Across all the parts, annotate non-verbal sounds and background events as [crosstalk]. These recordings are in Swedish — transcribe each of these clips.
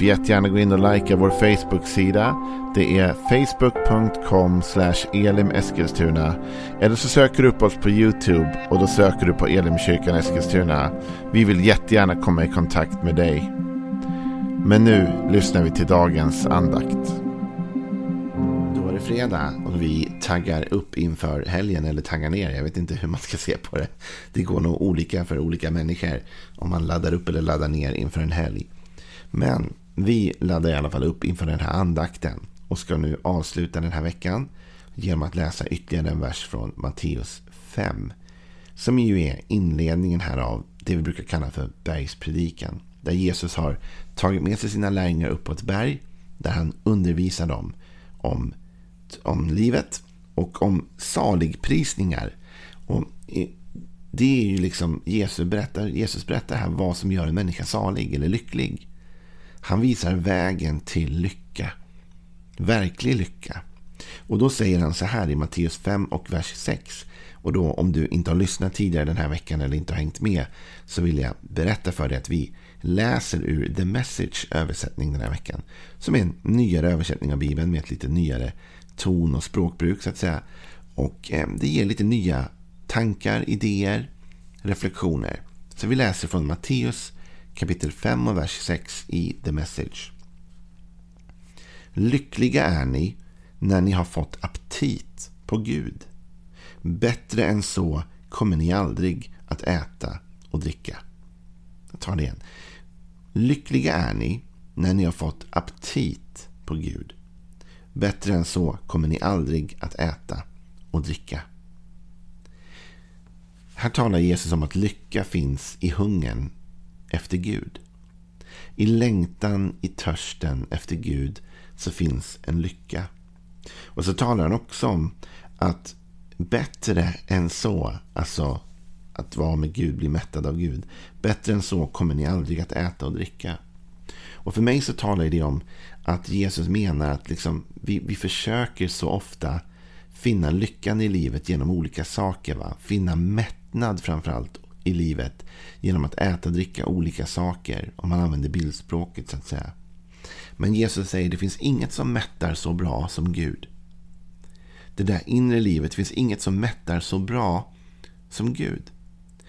Får jättegärna gå in och likea vår Facebook-sida. Det är facebook.com elimeskilstuna. Eller så söker du upp oss på YouTube och då söker du på Elimkyrkan Eskilstuna. Vi vill jättegärna komma i kontakt med dig. Men nu lyssnar vi till dagens andakt. Då är det fredag och vi taggar upp inför helgen eller taggar ner. Jag vet inte hur man ska se på det. Det går nog olika för olika människor om man laddar upp eller laddar ner inför en helg. Men vi laddar i alla fall upp inför den här andakten och ska nu avsluta den här veckan genom att läsa ytterligare en vers från Matteus 5. Som ju är inledningen här av det vi brukar kalla för bergspredikan. Där Jesus har tagit med sig sina lärjungar upp på ett berg. Där han undervisar dem om, om livet och om saligprisningar. Och det är ju liksom Jesus berättar, Jesus berättar här vad som gör en människa salig eller lycklig. Han visar vägen till lycka. Verklig lycka. Och då säger han så här i Matteus 5 och vers 6. Och då om du inte har lyssnat tidigare den här veckan eller inte har hängt med så vill jag berätta för dig att vi läser ur The Message översättning den här veckan. Som är en nyare översättning av Bibeln med ett lite nyare ton och språkbruk så att säga. Och eh, det ger lite nya tankar, idéer, reflektioner. Så vi läser från Matteus kapitel 5 och vers 6 i The Message. Lyckliga är ni när ni har fått aptit på Gud. Bättre än så kommer ni aldrig att äta och dricka. Jag tar det igen. Lyckliga är ni när ni har fått aptit på Gud. Bättre än så kommer ni aldrig att äta och dricka. Här talar Jesus om att lycka finns i hungern efter Gud. I längtan, i törsten efter Gud så finns en lycka. Och så talar han också om att bättre än så, alltså att vara med Gud, bli mättad av Gud. Bättre än så kommer ni aldrig att äta och dricka. Och för mig så talar det om att Jesus menar att liksom, vi, vi försöker så ofta finna lyckan i livet genom olika saker. Va? Finna mättnad framförallt i livet genom att äta och dricka olika saker. Om man använder bildspråket så att säga. Men Jesus säger att det finns inget som mättar så bra som Gud. Det där inre livet finns inget som mättar så bra som Gud.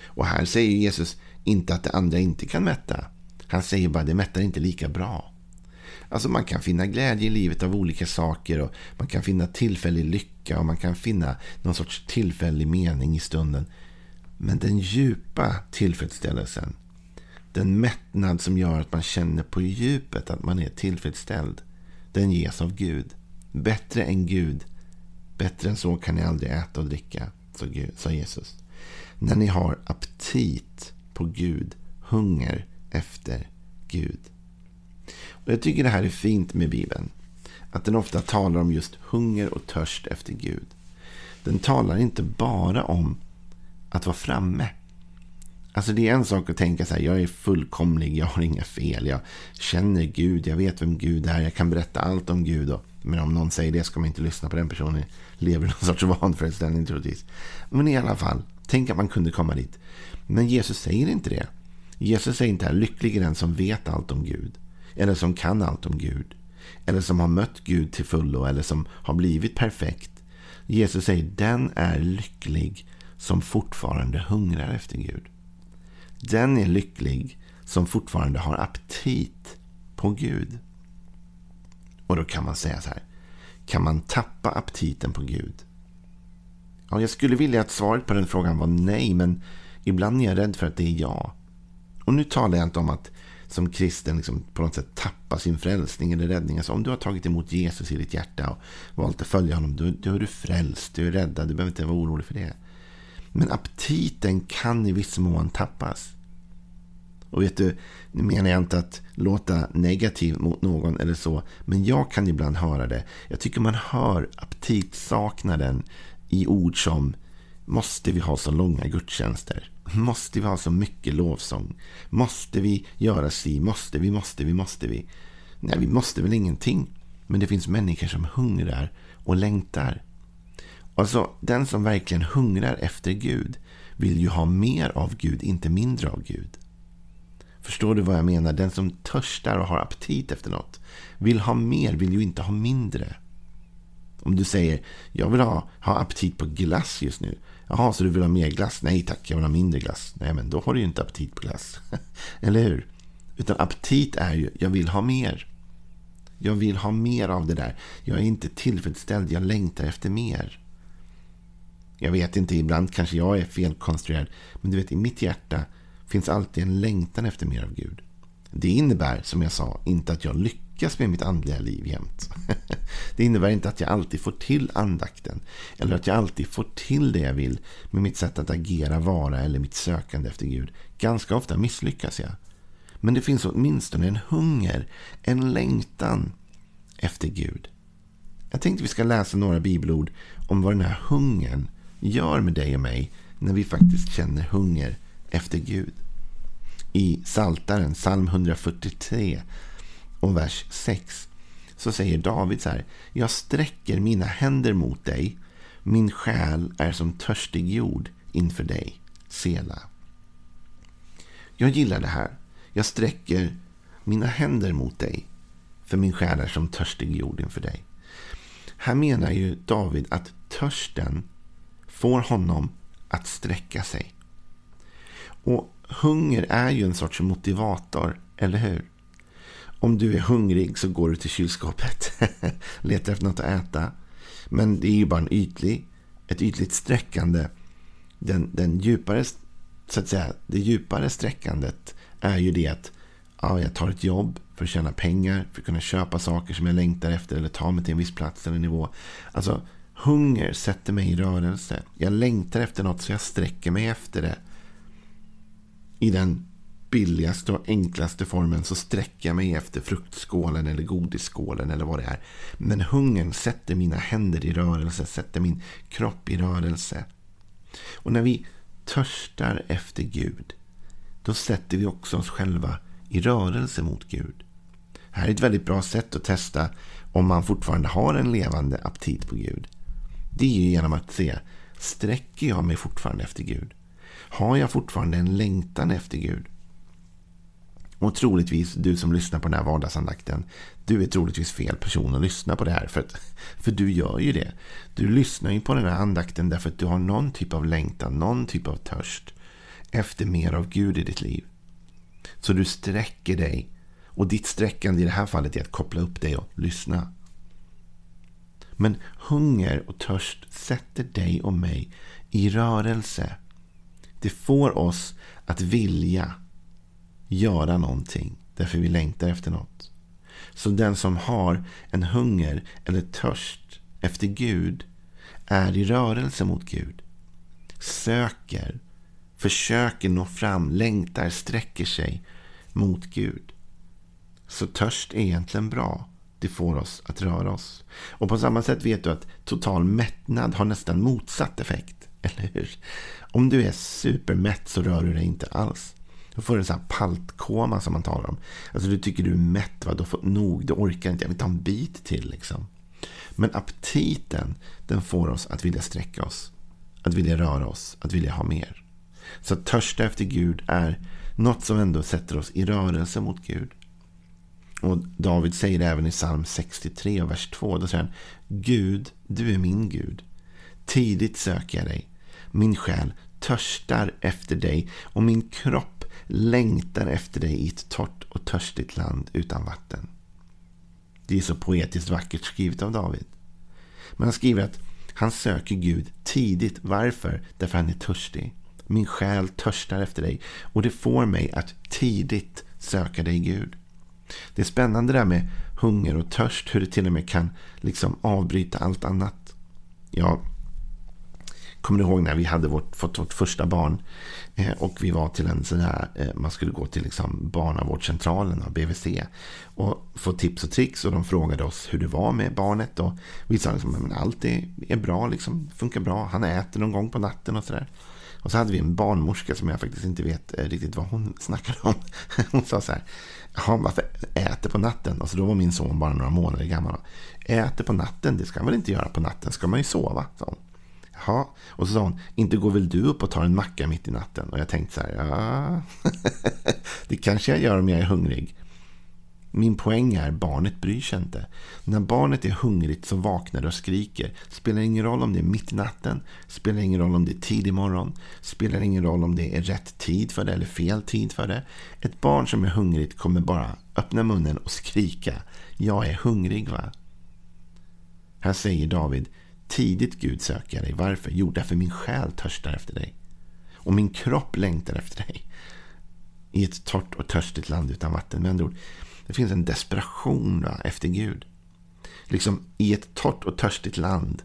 Och här säger Jesus inte att det andra inte kan mätta. Han säger bara att det mättar inte lika bra. Alltså man kan finna glädje i livet av olika saker och man kan finna tillfällig lycka och man kan finna någon sorts tillfällig mening i stunden. Men den djupa tillfredsställelsen, den mättnad som gör att man känner på djupet att man är tillfredsställd, den ges av Gud. Bättre än Gud, bättre än så kan ni aldrig äta och dricka, sa Jesus. När ni har aptit på Gud, hunger efter Gud. Och Jag tycker det här är fint med Bibeln. Att den ofta talar om just hunger och törst efter Gud. Den talar inte bara om att vara framme. Alltså det är en sak att tänka så här, jag är fullkomlig, jag har inga fel, jag känner Gud, jag vet vem Gud är, jag kan berätta allt om Gud. Och, men om någon säger det ska man inte lyssna på den personen, lever i någon sorts [laughs] vanföreställning troligtvis. Men i alla fall, tänk att man kunde komma dit. Men Jesus säger inte det. Jesus säger inte här, lycklig är den som vet allt om Gud. Eller som kan allt om Gud. Eller som har mött Gud till fullo, eller som har blivit perfekt. Jesus säger, den är lycklig som fortfarande hungrar efter Gud. Den är lycklig som fortfarande har aptit på Gud. Och då kan man säga så här. Kan man tappa aptiten på Gud? Ja, jag skulle vilja att svaret på den frågan var nej, men ibland är jag rädd för att det är ja. Och nu talar jag inte om att som kristen liksom på något sätt tappa sin frälsning eller räddning. Alltså om du har tagit emot Jesus i ditt hjärta och valt att följa honom, då, då är du frälst, du är räddad, du behöver inte vara orolig för det. Men aptiten kan i viss mån tappas. Och vet du, nu menar jag inte att låta negativ mot någon eller så. Men jag kan ibland höra det. Jag tycker man hör aptitsaknaden i ord som Måste vi ha så långa gudstjänster? Måste vi ha så mycket lovsång? Måste vi göra si? Måste vi, måste vi, måste vi? Nej, vi måste väl ingenting. Men det finns människor som hungrar och längtar. Alltså, den som verkligen hungrar efter Gud vill ju ha mer av Gud, inte mindre av Gud. Förstår du vad jag menar? Den som törstar och har aptit efter något vill ha mer, vill ju inte ha mindre. Om du säger, jag vill ha, ha aptit på glass just nu. Jaha, så du vill ha mer glass? Nej tack, jag vill ha mindre glass. Nej, men då har du ju inte aptit på glass. [laughs] Eller hur? Utan aptit är ju, jag vill ha mer. Jag vill ha mer av det där. Jag är inte tillfredsställd, jag längtar efter mer. Jag vet inte, ibland kanske jag är felkonstruerad. Men du vet, i mitt hjärta finns alltid en längtan efter mer av Gud. Det innebär, som jag sa, inte att jag lyckas med mitt andliga liv jämt. [laughs] Det innebär inte att jag alltid får till andakten. Eller att jag alltid får till det jag vill med mitt sätt att agera, vara eller mitt sökande efter Gud. Ganska ofta misslyckas jag. Men det finns åtminstone en hunger, en längtan efter Gud. Jag tänkte vi ska läsa några bibelord om vad den här hungern gör med dig och mig när vi faktiskt känner hunger efter Gud. I Saltaren, psalm 143 och vers 6 så säger David så här. Jag sträcker mina händer mot dig. Min själ är som törstig jord inför dig. Sela. Jag gillar det här. Jag sträcker mina händer mot dig. För min själ är som törstig jord inför dig. Här menar ju David att törsten får honom att sträcka sig. Och hunger är ju en sorts motivator, eller hur? Om du är hungrig så går du till kylskåpet. [laughs] Letar efter något att äta. Men det är ju bara en ytlig, ett ytligt sträckande. Den, den djupare, så att säga, det djupare sträckandet är ju det att ja, jag tar ett jobb för att tjäna pengar, för att kunna köpa saker som jag längtar efter eller ta mig till en viss plats eller nivå. Alltså, hunger sätter mig i rörelse. Jag längtar efter något så jag sträcker mig efter det. I den billigaste och enklaste formen så sträcker jag mig efter fruktskålen eller godisskålen eller vad det är. Men hungern sätter mina händer i rörelse, sätter min kropp i rörelse. Och när vi törstar efter Gud, då sätter vi också oss själva i rörelse mot Gud. Det Här är ett väldigt bra sätt att testa om man fortfarande har en levande aptit på Gud. Det är genom att se, sträcker jag mig fortfarande efter Gud? Har jag fortfarande en längtan efter Gud? Och troligtvis, du som lyssnar på den här vardagsandakten, du är troligtvis fel person att lyssna på det här. För, att, [laughs] för du gör ju det. Du lyssnar ju på den här andakten därför att du har någon typ av längtan, någon typ av törst efter mer av Gud i ditt liv. Så du sträcker dig. Och ditt sträckande i det här fallet är att koppla upp dig och lyssna. Men hunger och törst sätter dig och mig i rörelse. Det får oss att vilja göra någonting därför vi längtar efter något. Så den som har en hunger eller törst efter Gud är i rörelse mot Gud. Söker, försöker nå fram, längtar, sträcker sig mot Gud. Så törst är egentligen bra. Det får oss att röra oss. Och på samma sätt vet du att total mättnad har nästan motsatt effekt. [laughs] Eller hur? Om du är supermätt så rör du dig inte alls. Då får du en sån här paltkoma som man talar om. Alltså du tycker du är mätt, va? du har fått nog, du orkar inte, jag vill ta en bit till. Liksom. Men aptiten, den får oss att vilja sträcka oss. Att vilja röra oss, att vilja ha mer. Så att törsta efter Gud är något som ändå sätter oss i rörelse mot Gud. Och David säger det även i psalm 63, vers 2. Då säger han, Gud, du är min Gud. Tidigt söker jag dig. Min själ törstar efter dig och min kropp längtar efter dig i ett torrt och törstigt land utan vatten. Det är så poetiskt vackert skrivet av David. Men han skriver att han söker Gud tidigt. Varför? Därför han är törstig. Min själ törstar efter dig och det får mig att tidigt söka dig Gud. Det är spännande det här med hunger och törst. Hur det till och med kan liksom avbryta allt annat. Jag kommer du ihåg när vi hade vårt, fått vårt första barn. Eh, och vi var till en sån här, eh, man skulle gå till liksom barnavårdscentralen, BVC. Och få tips och tricks. Och de frågade oss hur det var med barnet. Och vi sa liksom, att allt är, är bra, liksom, funkar bra. Han äter någon gång på natten och sådär. Och så hade vi en barnmorska som jag faktiskt inte vet eh, riktigt vad hon [laughs] snackade om. Hon sa så här. Jaha, varför äter på natten? Alltså då var min son bara några månader gammal. Äter på natten, det ska man väl inte göra på natten? Ska man ju sova, sa hon. Jaha. Och så sa hon, inte går väl du upp och tar en macka mitt i natten? Och jag tänkte så här, ja, [laughs] det kanske jag gör om jag är hungrig. Min poäng är barnet bryr sig inte. När barnet är hungrigt så vaknar det och skriker. Spelar ingen roll om det är mitt i natten. Spelar ingen roll om det är tidig morgon. Spelar ingen roll om det är rätt tid för det eller fel tid för det. Ett barn som är hungrigt kommer bara öppna munnen och skrika. Jag är hungrig va? Här säger David. Tidigt Gud söker jag dig. Varför? Jo, därför min själ törstar efter dig. Och min kropp längtar efter dig. I ett torrt och törstigt land utan vatten. Med andra ord. Det finns en desperation va, efter Gud. Liksom i ett torrt och törstigt land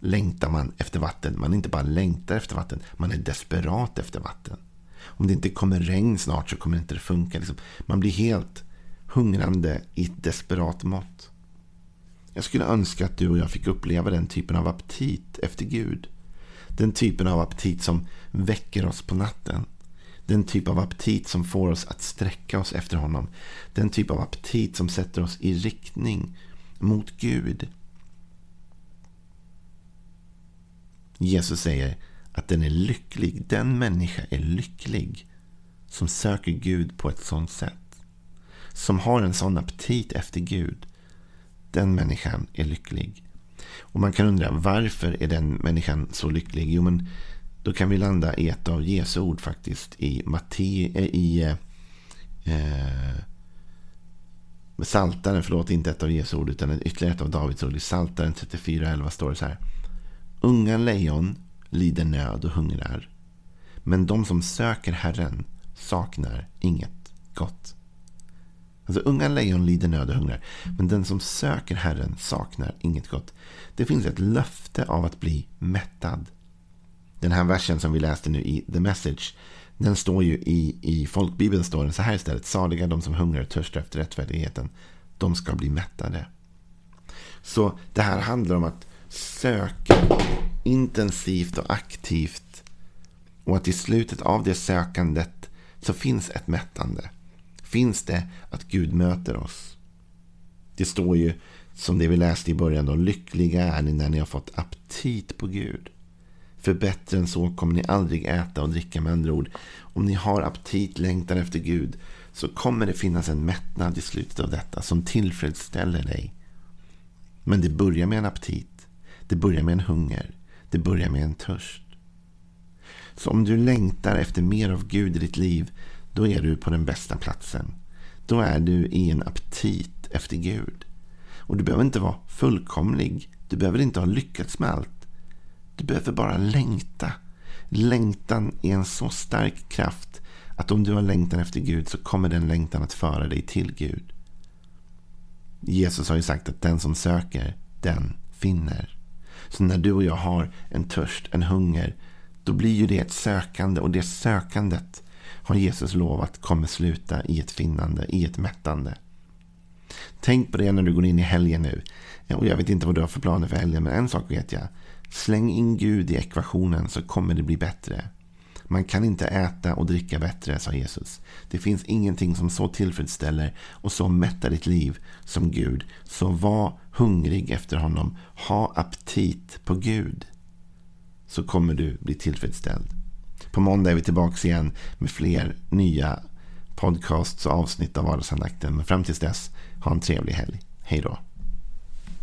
längtar man efter vatten. Man inte bara längtar efter vatten, man är desperat efter vatten. Om det inte kommer regn snart så kommer det inte funka. Liksom. Man blir helt hungrande i ett desperat mått. Jag skulle önska att du och jag fick uppleva den typen av aptit efter Gud. Den typen av aptit som väcker oss på natten. Den typ av aptit som får oss att sträcka oss efter honom. Den typ av aptit som sätter oss i riktning mot Gud. Jesus säger att den är lycklig. Den människa är lycklig som söker Gud på ett sånt sätt. Som har en sån aptit efter Gud. Den människan är lycklig. Och man kan undra varför är den människan så lycklig? Jo, men då kan vi landa i ett av Jesu ord faktiskt. I Matte, äh, i eh, eh, Saltaren, förlåt inte ett av Jesu ord utan ytterligare ett av Davids ord. I Saltaren 34.11 står det så här. Unga lejon lider nöd och hungrar. Men de som söker Herren saknar inget gott. Alltså unga lejon lider nöd och hungrar. Men den som söker Herren saknar inget gott. Det finns ett löfte av att bli mättad. Den här versen som vi läste nu i The Message. Den står ju i, i folkbibeln står den så här istället. Saliga de som hungrar och törstar efter rättfärdigheten. De ska bli mättade. Så det här handlar om att söka intensivt och aktivt. Och att i slutet av det sökandet så finns ett mättande. Finns det att Gud möter oss. Det står ju som det vi läste i början då. Lyckliga är ni när ni har fått aptit på Gud. För bättre än så kommer ni aldrig äta och dricka med andra ord. Om ni har aptit, längtan efter Gud så kommer det finnas en mättnad i slutet av detta som tillfredsställer dig. Men det börjar med en aptit. Det börjar med en hunger. Det börjar med en törst. Så om du längtar efter mer av Gud i ditt liv, då är du på den bästa platsen. Då är du i en aptit efter Gud. Och du behöver inte vara fullkomlig. Du behöver inte ha lyckats med allt. Du behöver bara längta. Längtan är en så stark kraft att om du har längtan efter Gud så kommer den längtan att föra dig till Gud. Jesus har ju sagt att den som söker, den finner. Så när du och jag har en törst, en hunger, då blir ju det ett sökande och det sökandet har Jesus lovat kommer sluta i ett finnande, i ett mättande. Tänk på det när du går in i helgen nu. Och jag vet inte vad du har för planer för helgen, men en sak vet jag. Släng in Gud i ekvationen så kommer det bli bättre. Man kan inte äta och dricka bättre, sa Jesus. Det finns ingenting som så tillfredsställer och så mättar ditt liv som Gud. Så var hungrig efter honom. Ha aptit på Gud. Så kommer du bli tillfredsställd. På måndag är vi tillbaka igen med fler nya podcasts och avsnitt av vardagsandakten. Men fram tills dess, ha en trevlig helg. Hej då.